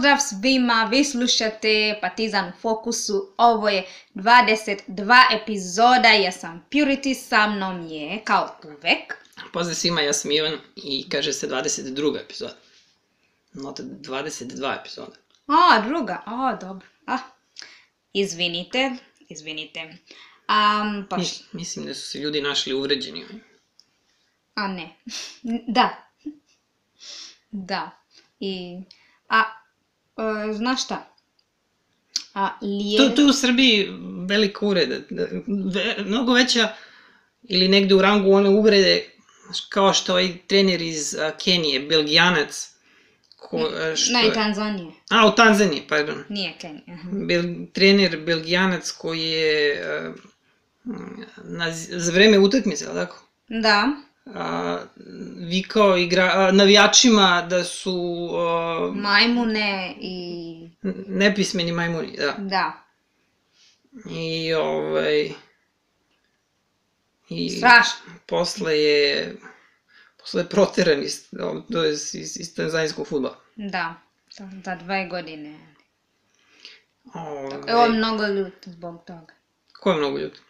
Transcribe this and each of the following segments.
Pozdrav svima, vi slušate Partizan u fokusu, ovo je 22 epizoda, ja sam Purity, sa mnom je, kao uvek, Pozdrav svima, ja sam Ivan i kaže se 22. epizoda. Nota 22 epizoda. a, druga, a, dobro, a, izvinite, izvinite, um, pa, š- mislim da su se ljudi našli uvređeni. a ne, da, da, i, a, e, znaš šta, a, lije... To, to je u Srbiji velika uvreda. Ve, mnogo veća ili negde u rangu one uvrede kao što ovaj trener iz Kenije, belgijanac, ko, što Ne, je- Tanzanije, A, u Tanzaniji, pardon. nije Kenija. Bel, trener belgijanac koji je na, za vreme utakmice, ali tako? Da, a, vikao igra, a, navijačima da su a, majmune i, nepismeni majmuni, da. da, I ovaj... I strašno. posle je posle je proteran iz, to je iz, iz, iz tanzanijskog futbola. Da, za, dve godine. Ovaj, Evo mnogo ljut zbog toga. Ko je mnogo ljut?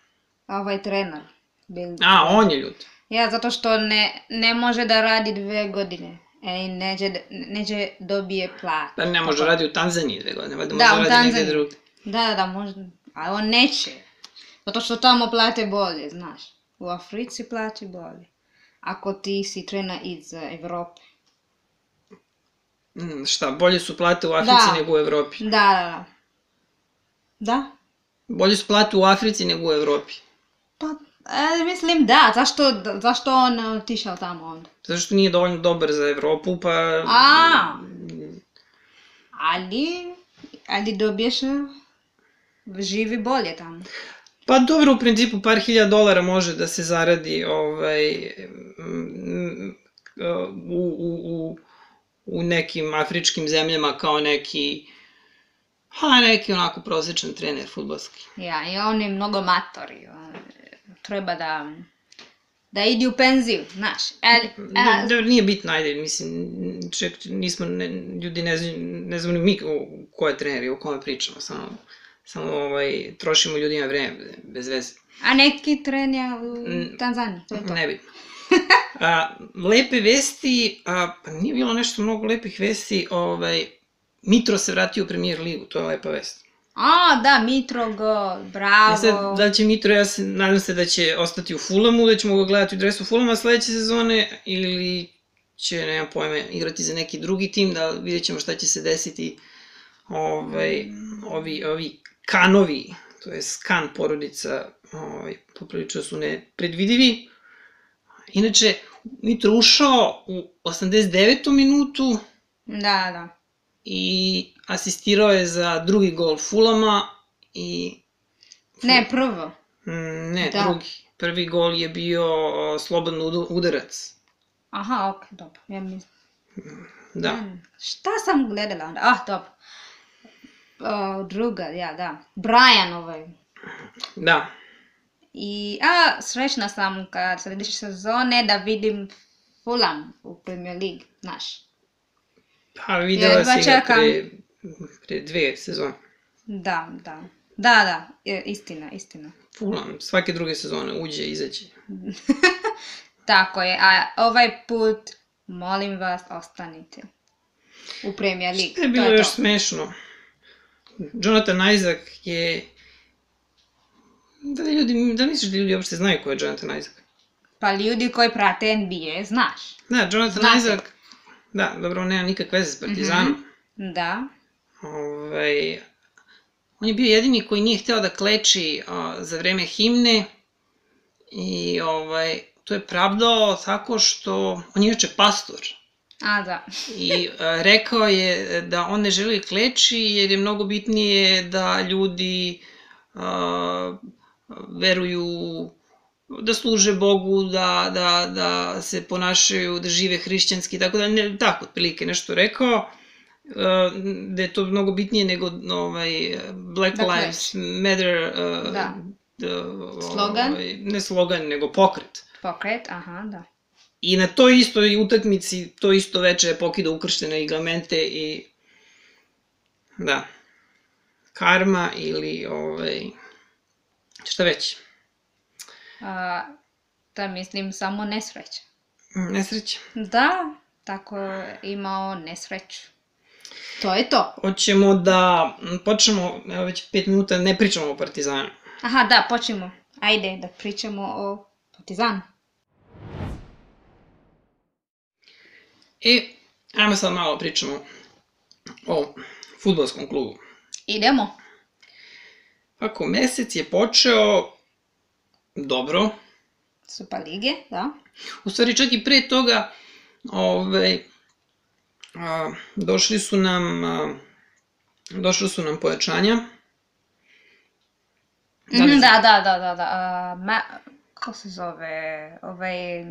Ovaj trener. Bil... A, on je ljut. Ja, zato što ne, ne može da radi dve godine. E, i neće, neće dobije plat. Da ne može radi u Tanzaniji dve godine, valjda Da, može radi negde Tanzaniji. drugde. Da, da, da, možda. A on neće. Zato što tamo plate bolje, znaš. U Africi plati bolje. Ako ti si trener iz Evrope. Mm, šta, bolje su plate u Africi Da. nego u Evropi. Da, da, da. Da? Bolje su plate u Africi nego u Evropi. Pa, e, mislim da, zašto, zašto on e, otišao tamo onda? Zato što nije dovoljno dobar za Evropu, pa... A, ali, ali dobiješ, e, živi bolje tamo. Pa dobro, u principu par hiljada dolara može da se zaradi ovaj, mm, u, u, u, u nekim afričkim zemljama kao neki ha, neki onako prosječan trener futbolski. Ja, i on je mnogo matori. on, Treba da, da idi u penziju, znaš. Ali, a, Da, da, nije bitno, ajde, mislim, ček, nismo, ne, ljudi ne znaju, ne znamo ni mi ko, je trener i o kome pričamo, samo, samo ovaj, trošimo ljudima vreme bez veze. a neki tren je u Mm, Tanzaniji, to je to. Nebitno. A, lepe vesti, a, pa nije bilo nešto mnogo lepih vesti, ovaj, Mitro se vratio u premier ligu, to je lepa vest. A, da, Mitrogo, bravo. E sad, da će Mitro, ja se, nadam se da će ostati u Fulamu, da ćemo ga gledati u dresu Fulama sledeće sezone, ili će, nemam pojma, igrati za neki drugi tim, da vidjet ćemo šta će se desiti ovaj, ovi, ovi kanovi, to je skan porodica, ovaj, poprilično su nepredvidivi. Inače, Mitro ušao u 89. minutu Da, da. I asistirao je za drugi gol Fulama i Ne, prvo. Mm, Ne, Da. drugi. Prvi gol je bio udu- udarac. Aha, ok, dobro. Ja mislim. Da. Mm, Šta sam gledala onda? Ah, dobro. O, druga, ja, da. Brian ovaj. Da. I, a, srećna sam kad sljedeće sezone da vidim Fulham u Premier League, znaš. Pa videla Jedva si ga čekam. pre, pre dve sezone. Da, da. Da, da, je, istina, istina. Fulham, svake druge sezone uđe i izađe. Tako je, a ovaj put, molim vas, ostanite u Premier League. Šta je To bilo je još to. smešno? Jonathan Isaac je... Da li, ljudi, da li misliš da ljudi uopšte znaju ko je Jonathan Isaac? Pa ljudi koji prate NBA, znaš. Da, Jonathan Znate. Isaac... Da, dobro, on nema nikakve veze s Partizanom. Da. Ovaj, on je bio jedini koji nije hteo da kleči a, za vreme himne i ovaj, to je pravdao tako što, on je inače pastor, A, da. i a, rekao je da on ne želi kleči jer je mnogo bitnije da ljudi a, veruju da služe Bogu, da, da, da se ponašaju, da žive hrišćanski, tako da ne, tako otprilike nešto rekao, e, da je to mnogo bitnije nego ovaj, Black Da Lives Matter, e, Da. da, Slogan? Ovaj, ne slogan, nego pokret. Pokret, aha, da. I na toj istoj utakmici, to isto veče je pokidao ukrštene igamente i da, karma ili, ovaj, šta već, A, da mislim samo nesreća. nesreća. Da, tako je imao nesreću. To je to. Hoćemo da počnemo, evo već pet minuta ne pričamo o Partizanu. Aha, da, počnemo. Ajde da pričamo o Partizanu. E, ajmo sad malo pričamo o futbolskom klubu. Idemo. Ako mesec je počeo dobro, Super lige, da. u stvari čak i pre toga, ovaj, a, došli su nam, a, došli su nam pojačanja. Da li Mhm, da, da, da, da, da. A, ma, kako se zove? Ovaj...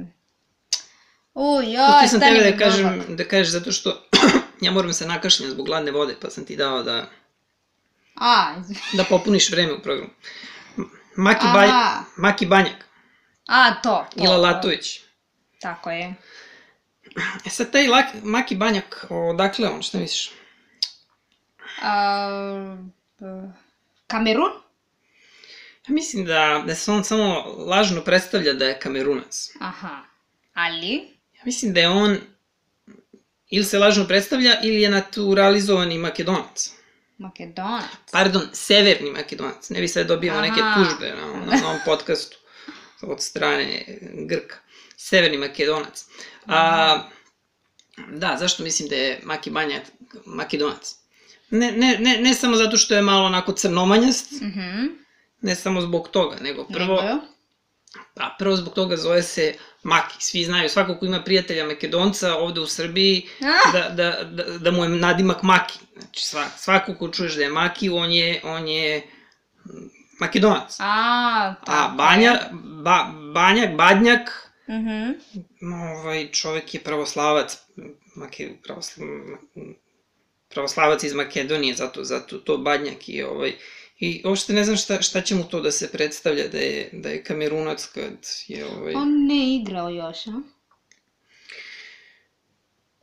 U, joj, Pustio sam stani tebe da kažem, da kažeš zato što ja moram se nakašljati zbog gladne vode, pa sam ti dao da, A, izv- da popuniš vreme u programu. Maki, Aha. Banj, Maki Banjak, a, to, to. Ila to. Latović. Tako je. E sad taj Lak, Maki Banjak, odakle on, šta misliš? A, Kamerun? Ja mislim da, da se on samo lažno predstavlja da je kamerunac. Aha. Ali? Ja mislim da je on ili se lažno predstavlja ili je naturalizovani makedonac. Makedonac. Pardon, severni makedonac. Ne bi sad dobijamo neke Aha. tužbe na, na ovom podcastu od strane Grka. Severni makedonac. A, da, zašto mislim da je Maki Banjak makedonac? Ne, ne, ne, ne samo zato što je malo onako crnomanjast, Mhm. ne samo zbog toga, nego prvo... Nego? Pa prvo zbog toga zove se Maki. Svi znaju, svako ko ima prijatelja Makedonca ovde u Srbiji, Ah! da, da, da, da mu je nadimak Maki. Znači sva, svako ko čuješ da je Maki, on je, on je mm, Makedonac. A, A tako Banja, je. ba, Banjak, Badnjak, Mhm. ovaj čovek je pravoslavac, Make, pravosla, pravoslavac iz Makedonije, zato, zato to Badnjak i ovaj, I uopšte ne znam šta, šta će mu to da se predstavlja da je, da je kamerunac kad je ovaj... On ne igrao još, a?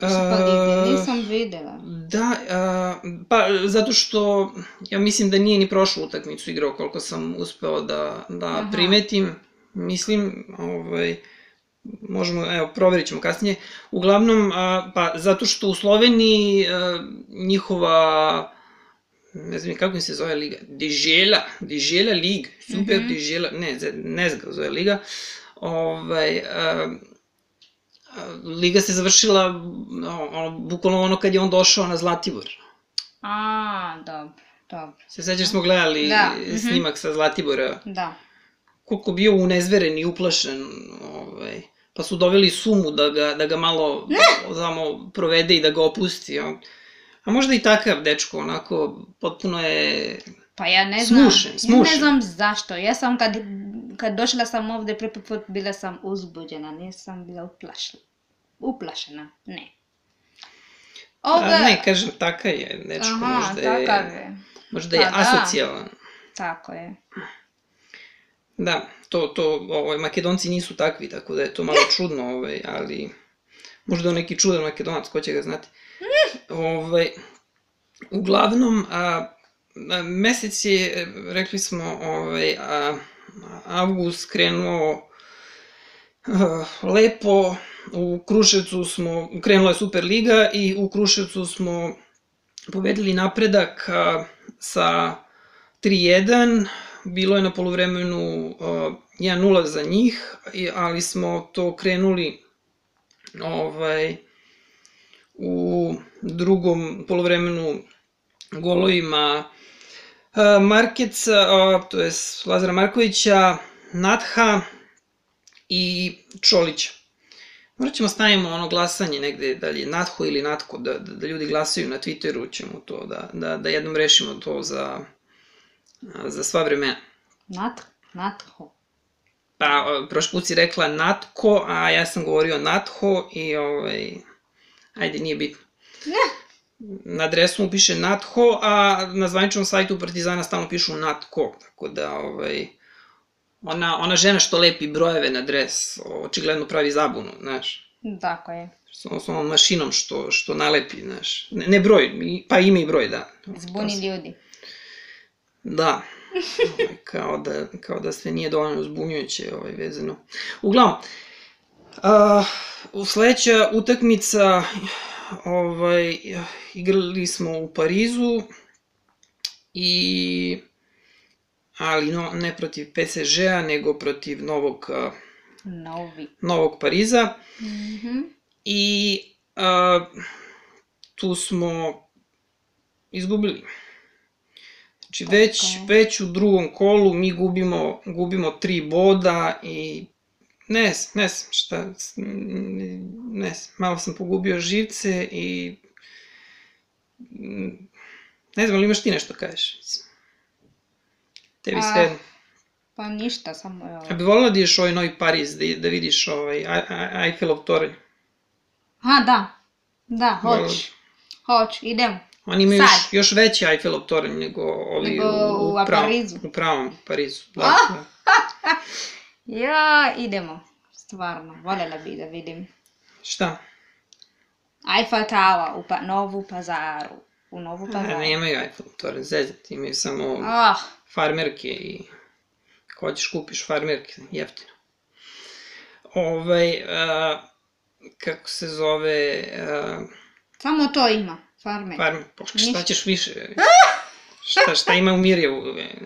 Lige, nisam videla. Da, a, pa zato što ja mislim da nije ni prošlu utakmicu igrao koliko sam uspeo da, da Aha. primetim. Mislim, ovaj, možemo, evo, proverit ćemo kasnije. Uglavnom, a, pa zato što u Sloveniji a, njihova ne znam kako se zove liga, Dežela, Dežela Lig, Super Mhm. Dežela, ne, ne znam kako zove liga, ovaj, a, liga se završila, no, ono, bukvalno ono kad je on došao na Zlatibor. A, dobro, dobro. Se sećaš smo gledali Da, mhm. snimak sa Zlatibora, Da. koliko bio unezveren i uplašen, ovaj, pa su doveli sumu da ga, da ga malo samo provede i da ga opusti. On. A možda i takav dečko, onako, potpuno je... Pa ja ne znam. Smušen, Ja smušen. ne znam zašto. Ja sam kad, kad došla sam ovde prvi put bila sam uzbuđena, nisam bila uplašena. Uplašena, ne. Ovde... A, ne, kažem, takav je dečko, Aha, možda takav je, je. možda je Pa da. asocijalan. Tako je. Da, to, to, ovaj, makedonci nisu takvi, tako da je to malo čudno, ovaj, ali možda neki čudan makedonac, ko će ga znati. Ovaj, uglavnom, a, a, mesec je, rekli smo, ovaj, a, avgust krenuo a, lepo, u Kruševcu smo, krenula je Superliga i u Kruševcu smo pobedili napredak a, sa 3-1, bilo je na polovremenu uh, 1-0 za njih, ali smo to krenuli ovaj, u drugom polovremenu golovima uh, Markeca, to je Lazara Markovića, Natha i Čolića. Morat ćemo stavimo ono glasanje negde, da li je Natho ili Natko, da, da, da ljudi glasaju na Twitteru, ćemo to, da, da, da jednom rešimo to za, za sva vremena. Nat, natho. Pa, o, prošli put si rekla Natko, a ja sam govorio Natho i ovaj, ajde, nije bitno. Na adresu mu piše Natho, a na zvaničnom sajtu Partizana stalno pišu Natko, tako da, ovaj, ona, ona žena što lepi brojeve na adres, očigledno pravi zabunu, znaš. Tako je. s ovom mašinom što, što nalepi, znaš. Ne, ne broj, pa ime i broj, da. Zbuni ljudi. Da. Ovaj, kao da, kao da sve nije dovoljno zbunjujuće ovaj, vezano. Uglavnom, a, u sledeća utakmica ovaj, igrali smo u Parizu i ali no, ne protiv PSG-a, nego protiv novog, a, Novi. novog Pariza. Mhm. I a, tu smo izgubili. Znači već, Ok. već u drugom kolu mi gubimo, gubimo tri boda i ne, znam, ne znam šta, ne znam, malo sam pogubio živce i ne znam, ali imaš ti nešto da kažeš? Tebi A, sve... Pa ništa, samo je ovo. A bi volila da ideš u ovaj novi Pariz, da, da vidiš ovaj Aj- Aj- Eiffelov toranj? A, da. Da, hoć. Hoć, idem. Oni imaju još, još veći Eiffelov toranj nego ovi Nego u, u pravom, Parizu. u pravom Parizu. Da, da. Ja, idemo. Stvarno, voljela bi da vidim. Šta? Eiffel Tower u pa, Novu pazaru. U Novu pazaru. nemaju Eiffelov toranj, zezati, imaju samo Ah, farmerke i ako hoćeš kupiš farmerke, jeftino. Ovaj, a, kako se zove, a, samo to ima. Farmer. farmer, pa šta ćeš više? Šta, šta ima u Mirjevu?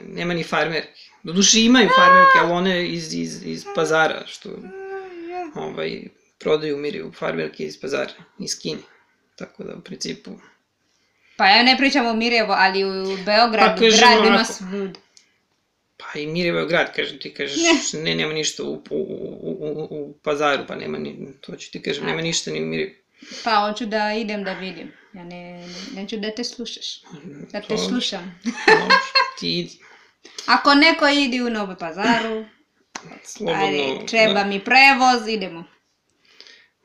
Nema ni farmerke. Doduše imaju farmerke, ali one iz, iz, iz pazara, što ovaj, prodaju Mirjevu farmerke iz pazara, iz Kine. Tako da, u principu, Pa ja ne pričam o Mirjevo, ali u Beogradu Pa kažemo grad ima svud. Pa i Mirjevo je grad, kažem ti, kažeš, ne, nema ništa u, u, u, u, u pazaru, pa nema ni, to ću ti kažem, nema ništa ni u Mirjevu. Pa hoću da idem da vidim. Ja ne, ne, neću da te slušaš. Da te To- slušam. Može, ti idi, Ako neko idi u Novu pazaru, slobodno. ajde, treba mi prevoz, idemo.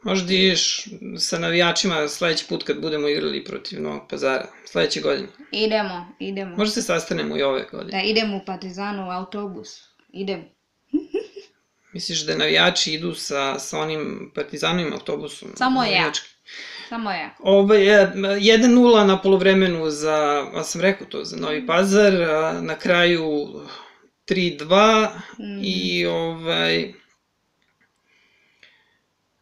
Možda ideš sa navijačima sledeći put kad budemo igrali protiv Novog pazara, sledeće godine. Idemo, idemo. Možda se sastanemo i ove godine. Da idem u Partizanu u autobus. Idem. Misliš da navijači idu sa, sa onim partizanovim autobusom? Samo ja. navijačkim? Samo ja. Ovaj, e, 1-0 na polovremenu za, a sam rekao to, za Novi Pazar, a na kraju 3-2 Mhm. i ovaj,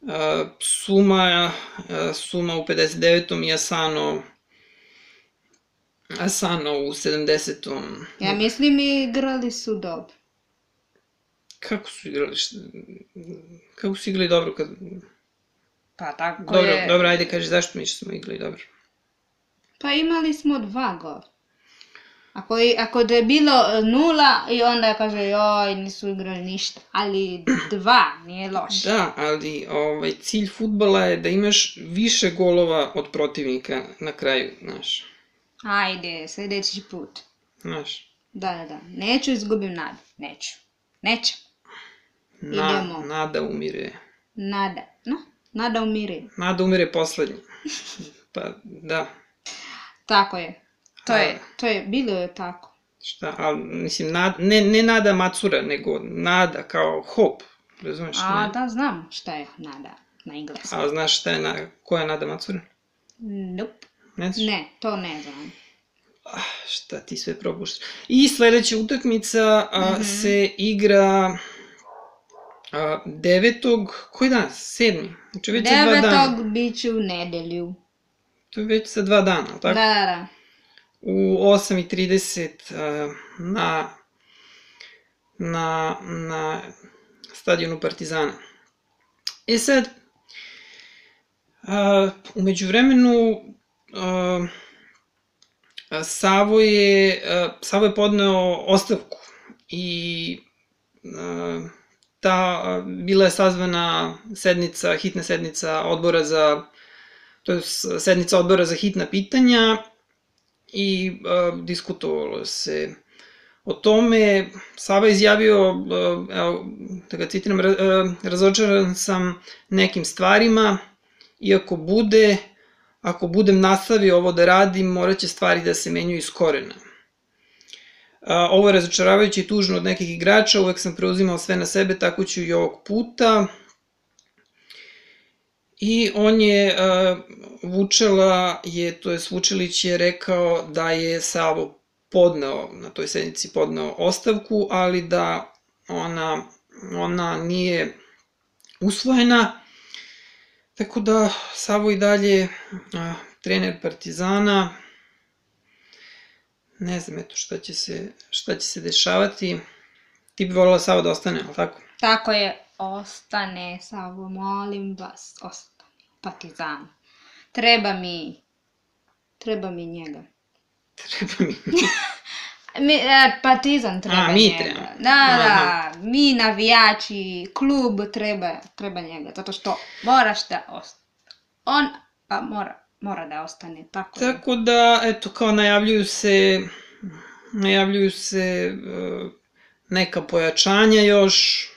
a, suma, a, suma u 59. i Asano, Asano u 70. Ja mislim igrali su dobro. Kako su igrali? šta- Kako su igrali dobro kad... Pa tako Dobro, je. dobro, ajde kaži zašto mi smo igrali dobro. Pa imali smo dva gol. Ako, ako da je bilo e, nula i onda kaže joj nisu igrali ništa. Ali dva, nije loše. Da, ali ovaj, cilj futbala je da imaš više golova od protivnika na kraju, znaš. Ajde, sljedeći put. Znaš. Da, da, da. Neću izgubim nadu. Neću. Neću. Na, Idemo. nada umire. Nada. No, nada umire. Nada umire poslednji. Pa, da. Tako je. To je, to je, bilo je tako. Šta, ali, mislim, nad, ne, ne nada macura, nego nada kao hope. Razumeš? A, ne? da, znam šta je nada na engleskom. A znaš šta je, na, koja je nada macura? Nope. Ne znaš? Ne, to ne znam. Ah, šta ti sve propuštaš. I sledeća utakmica a, Mhm. se igra a, devetog, koji dan? Sedmi. Znači već za dva dana. Devetog bit ću u nedelju. To je već za dva dana, ali Da, tako? da, da. U 8.30 a, na, na, na stadionu Partizana. E sad, a, umeđu vremenu a, a, Savo je, Savo je podneo ostavku i a, ta, bila je sazvana sednica, hitna sednica odbora za, to je sednica odbora za hitna pitanja i a, diskutovalo se o tome. Sava izjavio, a, evo, da ga citiram, "Ra- a, razočaran sam nekim stvarima, iako bude, ako budem nastavio ovo da radim, morat će stvari da se menjaju iz korena. Ovo je razočaravajuće i tužno od nekih igrača, uvek sam preuzimao sve na sebe, tako ću i ovog puta. I on je, Vučela je, to je Vučelić je rekao da je Savo podneo, na toj sednici podneo ostavku, ali da ona, ona nije usvojena. Tako da Savo i dalje trener Partizana. Ne znam eto šta će se, šta će se dešavati. Ti bi volila Savo da ostane, ali tako? Tako je, ostane, Savo, molim vas, ostane. Partizan. Treba mi, treba mi njega. Treba mi. Mi, e, partizan treba A, mi njega. treba. Da, da, mi navijači, klub treba, treba njega, zato što moraš da ostane. On, pa mora, mora da ostane, tako. Tako da, eto, kao najavljuju se, najavljuju se uh, neka pojačanja još,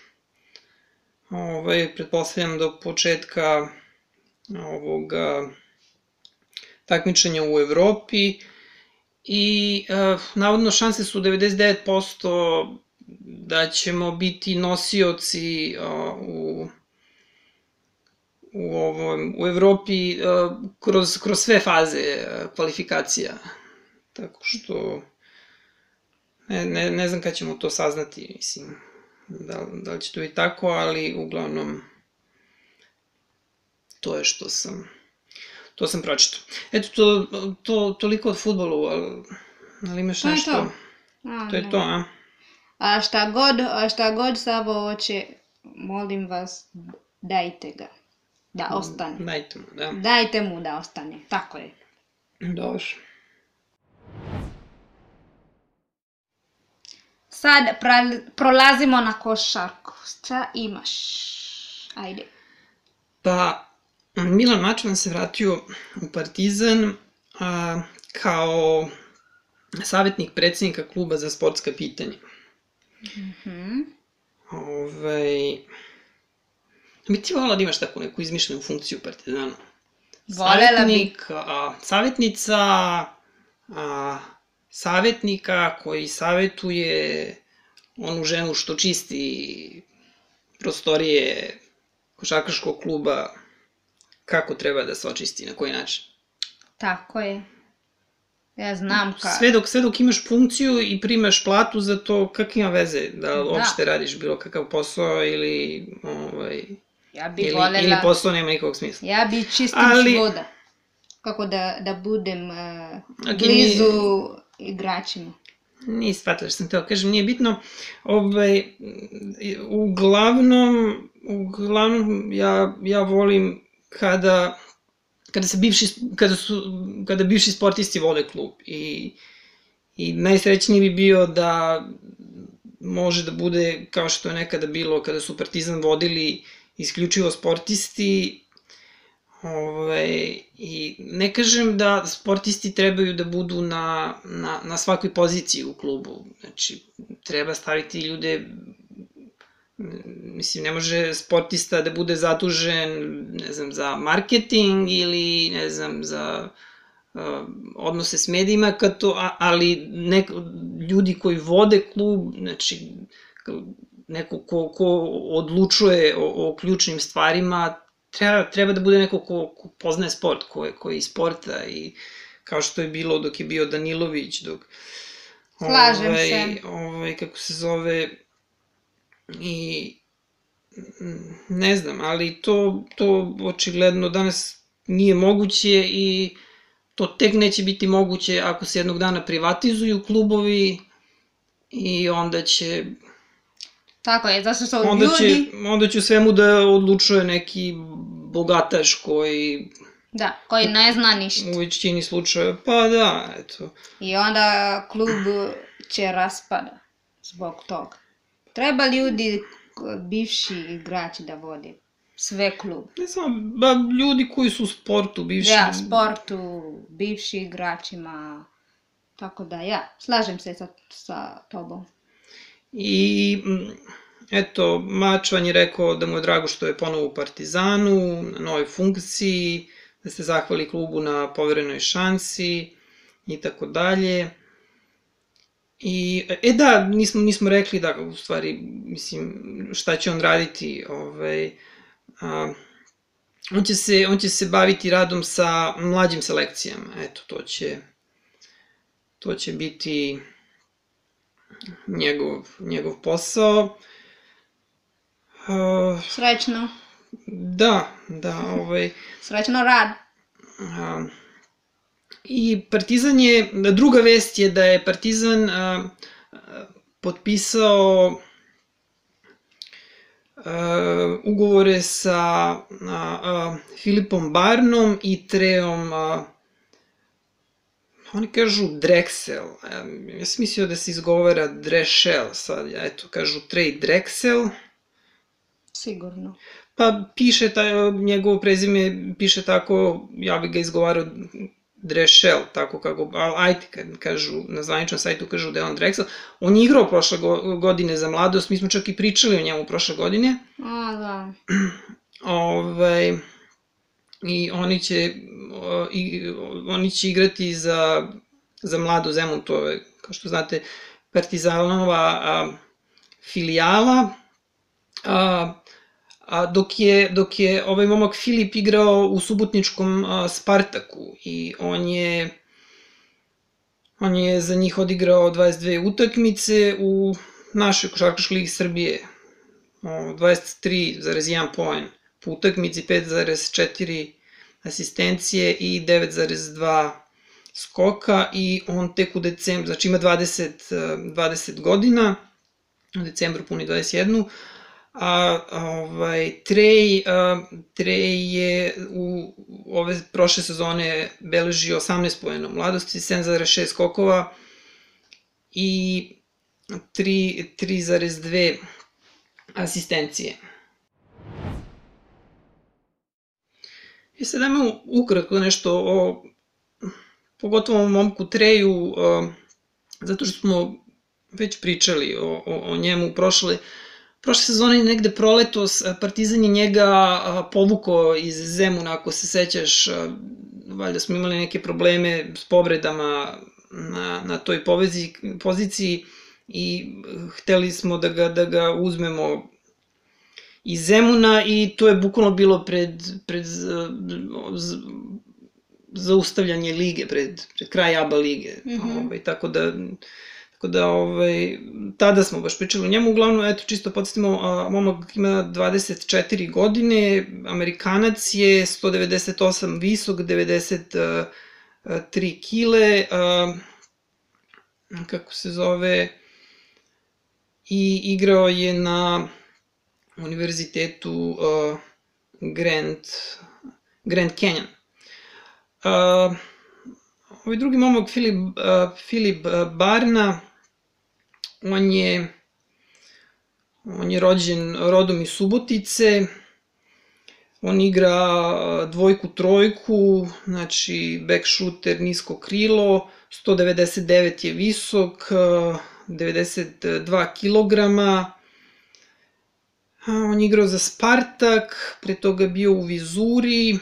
ovaj, pretpostavljam do početka ovoga takmičenja u Evropi i uh, navodno šanse su 99% da ćemo biti nosioci uh, u u ovom u Evropi uh, kroz kroz sve faze uh, kvalifikacija. Tako što ne, ne, ne znam kad ćemo to saznati, mislim, da, da li će to i tako, ali uglavnom to je što sam to sam pročitao. Eto, to, to, toliko od futbolu, ali, ali imaš To nešto? to. A, To je ne. to, a? A šta god, a šta god Savo hoće, molim vas, dajte ga. Da ostane. Dajte mu, da. Dajte mu da ostane, tako je. Dobro. Sad pra- prolazimo na košarku. Šta imaš? Ajde. Pa, Milan Mačvan se vratio u Partizan a, kao savjetnik predsednika kluba za sportska pitanja. Mhm. Ove, bi ti volila da imaš takvu neku izmišljenu funkciju u Partizanu? Volela bi. A, savjetnica, a, savjetnika koji savetuje onu ženu što čisti prostorije košarkaškog kluba kako treba da se očisti, na koji način. Tako je. Ja znam ka... Sve dok, sve dok imaš funkciju i primaš platu za to, kak ima veze da, Da. uopšte radiš bilo kakav posao ili, ovaj, Ja bi ili, volela... ili posao nema nikakvog smisla. Ja bi čistim Ali- voda. Kako da, da budem uh, Ok, blizu igračima. Nije shvatila što sam teo kažem, nije bitno. Ovaj, uglavnom, uglavnom ja, ja volim kada, kada se bivši, kada su, kada bivši sportisti vode klub i, i najsrećniji bi bio da može da bude kao što je nekada bilo kada su Partizan vodili isključivo sportisti Ovaj, I ne kažem da sportisti trebaju da budu na, na, na svakoj poziciji u klubu. Znači, treba staviti ljude mislim, ne može sportista da bude zadužen, ne znam, za marketing ili, ne znam, za uh, odnose s medijima, kad to, ali nek, ljudi koji vode klub, znači, neko ko, ko odlučuje o, o ključnim stvarima, treba, treba da bude neko ko, ko poznaje sport, ko je, ko je iz sporta i kao što je bilo dok je bio Danilović, dok... Slažem ovaj, se. Ovaj, kako se zove... I... Ne znam, ali to, to očigledno danas nije moguće i to tek neće biti moguće ako se jednog dana privatizuju klubovi i onda će Tako je, zato što onda će, ljudi... onda će svemu da odlučuje neki bogataš koji Da, koji ne zna ništa. u većini slučaja, pa da, eto. I onda klub će raspada zbog toga. Treba ljudi, bivši igrači da vode sve klub. Ne znam, ba, ljudi koji su u sportu, bivši... Ja, sportu, bivši igračima. Tako da ja, slažem se sa, sa tobom. I, mm, eto, Mačvan je rekao da mu je drago što je ponovo u Partizanu, na novoj funkciji, da se zahvali klubu na poverenoj šansi i tako dalje. I, e da, nismo, nismo rekli da, u stvari, mislim, šta će on raditi, ovaj, a, on će se, on će se baviti radom sa mlađim selekcijama. Eto, to će, to će biti njegov, njegov posao. Uh, Srećno. da, da, ovaj, Srećno rad. a, i Partizan je, druga vest je da je Partizan a, potpisao a, ugovore sa a, a, Filipom Barnom i Treom a, oni kažu Drexel, ja sam mislio da se izgovara Drešel, sad, eto, kažu Trey Drexel, Sigurno. Pa piše taj, njegovo prezime piše tako, ja bih ga izgovarao Drešel, tako kako, ali ajde, kad kažu, na zvaničnom sajtu kažu da je on Drexel. On je igrao prošle go- godine za mladost, mi smo čak i pričali o njemu prošle godine. A, da. Ovaj, I oni će, i, oni će igrati za, za mladu Zemun, to je, kao što znate, Partizanova a, filijala. A, a dok je, dok je ovaj momak Filip igrao u subotničkom a, Spartaku i on je on je za njih odigrao 22 utakmice u našoj košarkaškoj ligi Srbije. O, 23,1 poen po utakmici, 5,4 asistencije i 9,2 skoka i on tek u decembru, znači ima 20, eh, 20 godina, u decembru puni 21, a ovaj Trej a, Trej je u ove prošle sezone beležio 18 poena u mladosti, 7,6 skokova i 3 3,2 asistencije. I sad dajmo ukratko nešto o pogotovo o momku Treju, a, zato što smo već pričali o, o, o njemu prošle prošle sezone negde proletos Partizan je njega a, povukao iz Zemuna, ako se sećaš, a, valjda smo imali neke probleme s povredama na, na toj povezi, poziciji i hteli smo da ga, da ga uzmemo iz Zemuna i to je bukvalno bilo pred, pred zaustavljanje lige, pred, pred kraj ABA lige. Mhm. ovaj, tako da Tako da, ovaj, tada smo baš pričali o njemu, uglavnom, eto, čisto podsjetimo, a, momak ima 24 godine, Amerikanac je 198 visok, 93 kile, a, kako se zove, i igrao je na univerzitetu a, Grand, Grand Canyon. A, ovaj drugi momak, Filip, uh, Filip uh, Barna, on je, on je rođen rodom iz Subotice, on igra uh, dvojku, trojku, znači back shooter, nisko krilo, 199 je visok, uh, 92 kilograma, on je igrao za Spartak, pre toga bio u Vizuri,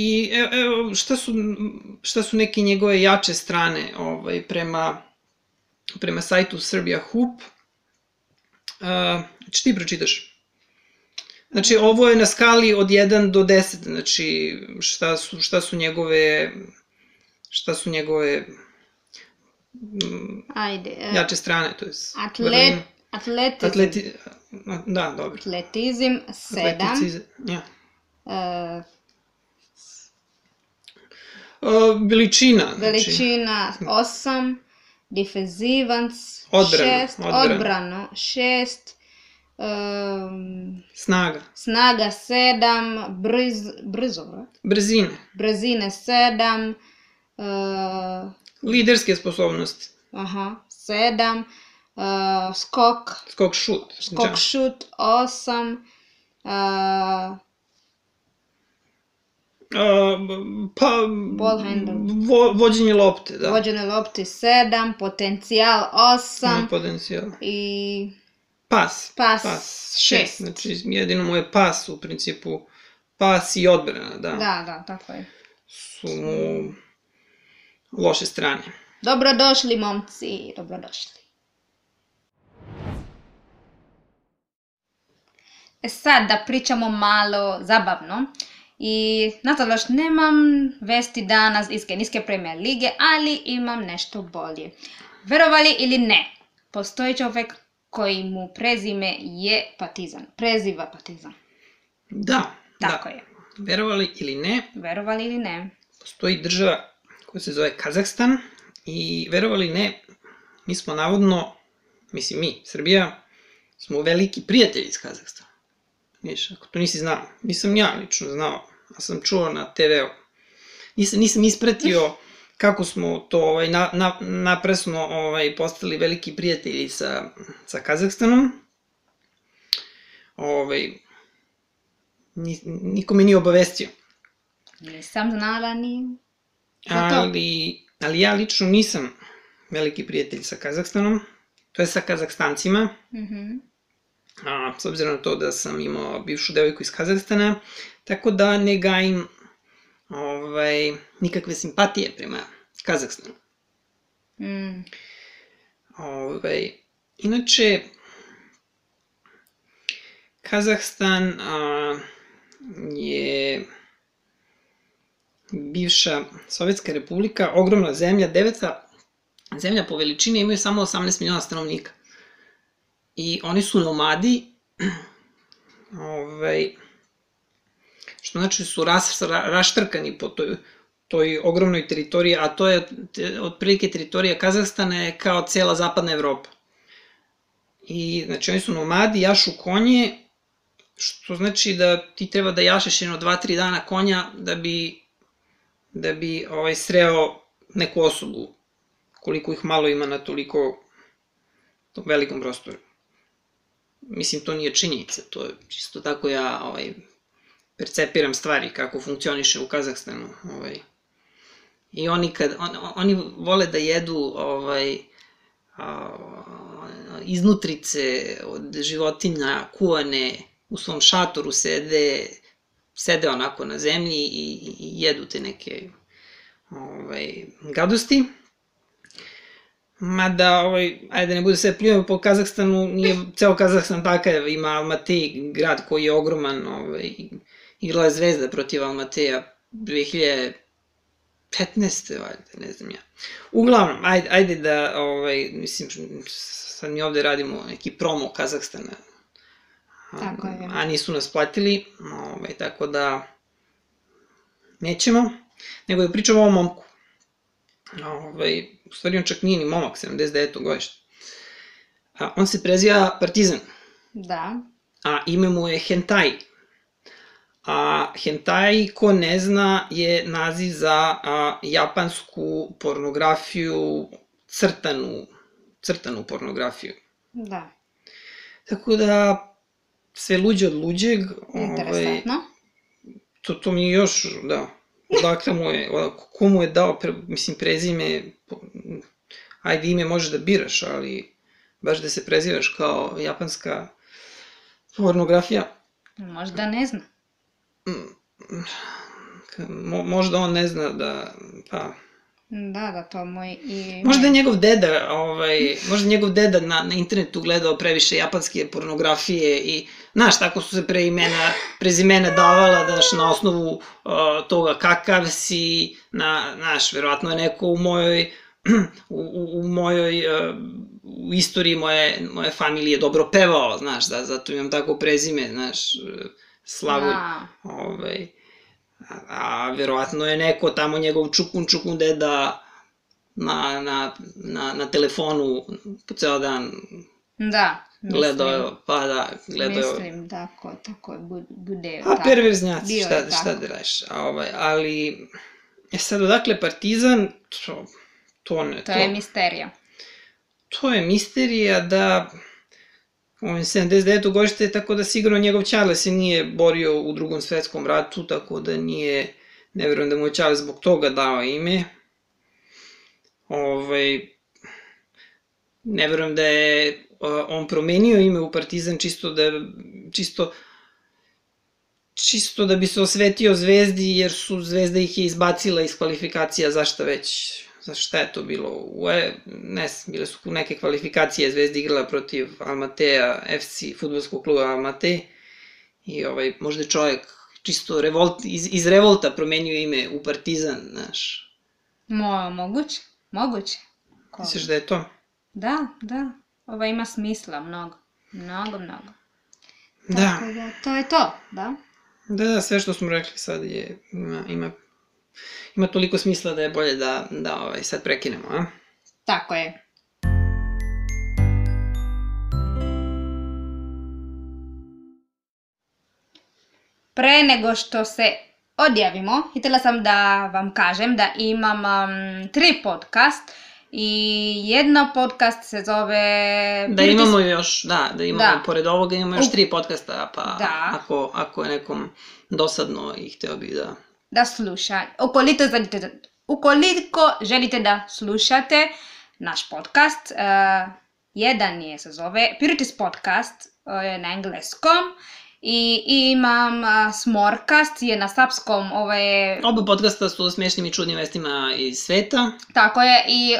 I evo, evo šta, su, šta su neke njegove jače strane ovaj, prema, prema sajtu Serbia Hoop. Uh, znači ti pročitaš. Znači ovo je na skali od 1 do 10, znači šta su, šta su njegove šta su njegove Ajde. e, jače strane, to je Atlet, atletizam. atleti, da, dobro. Atletizam 7. Atleticizam, ja. e, Uh, veličina, znači, veličina 8. Defenzivac Odbrana, 6. odbrana. Odbrano 6. Um, snaga, snaga 7. Brz, brzo, brzine, Brzine 7. Uh, liderske sposobnosti, aha, 7. Uh, skok, skok šut, skok šut 8. Uh, Uh, pa, Ball handle. vo, vođenje lopte, da. vođene lopte 7. Potencijal 8. Ima potencijal. I Pas. Pas pas šest. Znači, jedino mu je pas u principu, pas i odbrana, da. da, da, tako je. Su mu loše strane. Dobrodošli, momci, dobrodošli. E sad da pričamo malo zabavno. I nažalost nemam vesti danas iz Kenijske premijer lige, ali imam nešto bolje. Verovali ili ne, postoji čovjek koji mu prezime je Partizan. Preziva Partizan. Da, Tako da. je. Verovali ili ne, Verovali ili ne? postoji država koja se zove Kazahstan i verovali ili ne, mi smo navodno, mislim mi, Srbija, smo veliki prijatelji iz Kazahstana. Viš, ako to nisi znao, nisam ja lično znao, a sam čuo na TV-u. Nisam, nisam ispratio kako smo to ovaj, na, na, napresno ovaj, postali veliki prijatelji sa, sa Kazahstanom. Ovaj, ni, niko me nije obavestio. Nisam znala ni za to. Ali, ali ja lično nisam veliki prijatelj sa Kazahstanom, to je sa Kazahstancima, Mhm. A, s obzirom na to da sam imao bivšu devojku iz Kazahstana, tako da ne gajim ovaj, nikakve simpatije prema Kazahstanu. Mm. Ovaj, inače, Kazahstan a, je bivša Sovjetska republika, ogromna zemlja, deveta zemlja po veličini, imaju samo 18 miliona stanovnika. I oni su nomadi, ovaj, što znači su ras, ra, raštrkani po toj, toj ogromnoj teritoriji, a to je otprilike teritorija Kazahstana je kao cela zapadna Evropa. I znači oni su nomadi, jašu konje, što znači da ti treba da jašeš jedno 2-3 dana konja da bi da bi ovaj sreo neku osobu koliko ih malo ima na toliko tom velikom prostoru. Mislim, to nije činjenica, to je čisto tako ja ovaj, percepiram stvari, kako funkcioniše u Kazahstanu. Ovaj. I oni, kad, on, oni vole da jedu ovaj, a, iznutrice od životinja kuvane u svom šatoru sede, sede onako na zemlji i, i jedu te neke ovaj, gadosti. Mada, ovaj, ajde ne bude sve pljujemo po Kazahstanu, nije ceo Kazahstan takav, ima Almatej, grad koji je ogroman, ovaj, igrala je Zvezda protiv Almateja 2015. valjda, ne znam ja. Uglavnom, ajde, ajde da, ovaj, mislim, sad mi ovde radimo neki promo Kazahstana. Tako je. A nisu nas platili, ovaj, tako da nećemo, nego da pričamo o momku. Ovaj, u stvari on čak nije ni momak, 79. godište. A, on se preziva Partizan, Da. a ime mu je Hentai. A hentai, ko ne zna, je naziv za a, japansku pornografiju, crtanu, crtanu pornografiju. Da. Tako da, sve luđe od luđeg, ovaj, Interesantno. to, to mi je još, da, odakle mu je, ko mu je dao, pre, mislim, prezime, ajde ime možeš da biraš, ali baš da se prezivaš kao japanska pornografija, Možda ne zna. Mo, možda on ne zna da, pa, Da, da, to moj i... možda je njegov deda, ovaj, možda je njegov deda na, na internetu gledao previše japanske pornografije i, znaš, tako su se pre imena, prezimena davala, znaš, na osnovu uh, toga kakav si, na, znaš, verovatno je neko u mojoj, u, u, u mojoj, uh, u istoriji moje, moje familije dobro pevao, znaš, da, zato imam tako prezime, znaš, uh, Slavulj. Da. Ovaj, a, a verovatno je neko tamo njegov čukun čukun deda na, na, na, na telefonu po ceo dan Da. mislim- gledao, pa da, gledao. Mislim, tako, tako bu- bude. A tako. perverznjaci, Bio šta, je šta tako. da radiš, a, ovaj, ali, e sad odakle Partizan, to, to ne, To je misterija. to je misterija da on je 79. godište, tako da sigurno njegov Ćale se nije borio u drugom svetskom ratu, tako da nije, ne verujem da mu je Ćale zbog toga dao ime. Ovaj, ne verujem da je a, on promenio ime u Partizan čisto da, čisto, čisto da bi se osvetio Zvezdi, jer su Zvezda ih je izbacila iz kvalifikacija, zašta već, za šta je to bilo? U, e, ne bile su neke kvalifikacije, Zvezda igrala protiv Almateja, FC, futbolskog kluba Almate, i ovaj, možda je čovjek čisto revolt, iz, iz revolta promenio ime u Partizan, znaš. Mo, moguće, moguće. Ko- Misliš da je to? Da, da. Ovo ima smisla mnogo. Mnogo, mnogo. Da. Tako da, to je to, da? Da, da, sve što smo rekli sad je, ima, ima, ima toliko smisla da je bolje da, da ovaj, sad prekinemo, a? Tako je. Pre nego što se odjavimo, htjela sam da vam kažem da imam um, tri podcast i jedna podcast se zove... Da imamo još, da, da imamo, Da. pored ovoga imamo još tri podcasta, pa Da. ako, ako je nekom dosadno i hteo bi da... da sluša. Ukoliko želite, ukoliko želite da slušate naš podcast, uh, jedan je se zove Purities Podcast uh, na engleskom i imam uh, Smorcast je na srpskom, ovo je, Oba podcasta su o smešnim i čudnim vestima iz sveta. tako je, i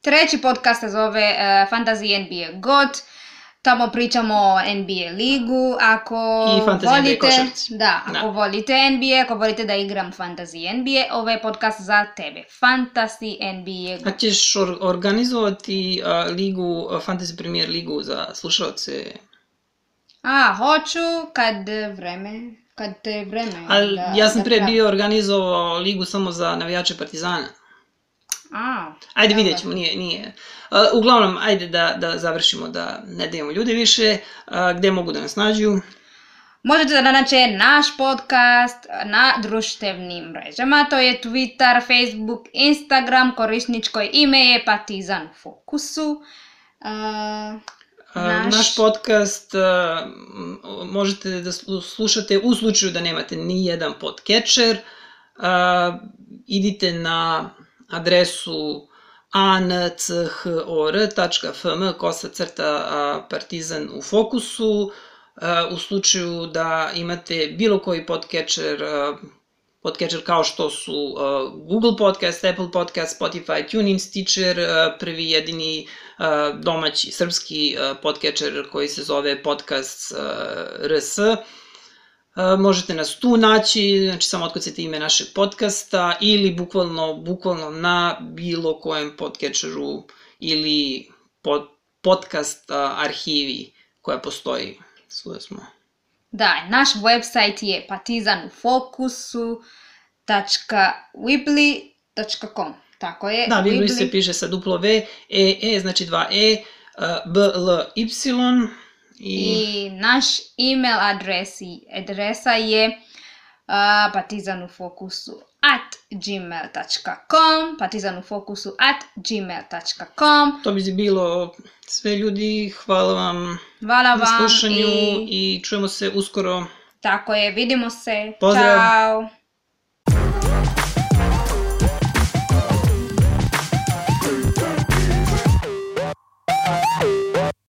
treći podcast se zove uh, Fantasy NBA God, tamo pričamo o NBA ligu, ako volite, košarci. da, ako Da. volite NBA, ako volite da igram Fantasy NBA, ovo je podcast za tebe. Fantasy NBA. A ćeš or organizovati a, ligu, a, Fantasy Premier ligu za slušalce? A, hoću kad vreme, kad te vreme. Ali da, ja sam da pre bio organizovao ligu samo za navijače Partizana. A, Ajde, vidjet ćemo, nije, nije. A, uglavnom, ajde da, da završimo, da ne dajemo ljude više. Gde mogu da nas nađu? Možete da nađe naš podcast na društvenim mrežama, to je Twitter, Facebook, Instagram, korisničko ime je Partizan u fokusu. A, Naš- Naš, podcast m, možete da slu- slušate u slučaju da nemate ni jedan podcatcher. A, idite na adresu anchor.fm kosa crta partizan u fokusu. A, u slučaju da imate bilo koji podcatcher, a, podcatcher kao što su a, Google Podcast, Apple Podcast, Spotify, TuneIn, Stitcher, prvi jedini domaći srpski podcatcher koji se zove Podcast RS. Možete nas tu naći, znači samo otkucate ime našeg podcasta ili bukvalno, bukvalno na bilo kojem podcatcheru ili pod, podcast a, arhivi koja postoji. Svuda smo. Da, naš website je partizanfokusu.wibli.com Tako je. Da, Wibli- se piše sa duplo V, E, E, znači dva E, B, L, Y i... I naš email adresi, adresa je uh, partizanufokusu at gmail.com partizanufokusu at gmail.com To bi bilo sve ljudi, hvala vam Hvala na vam slušanju i i čujemo se uskoro. tako je, vidimo se. Pozdrav. Ćao.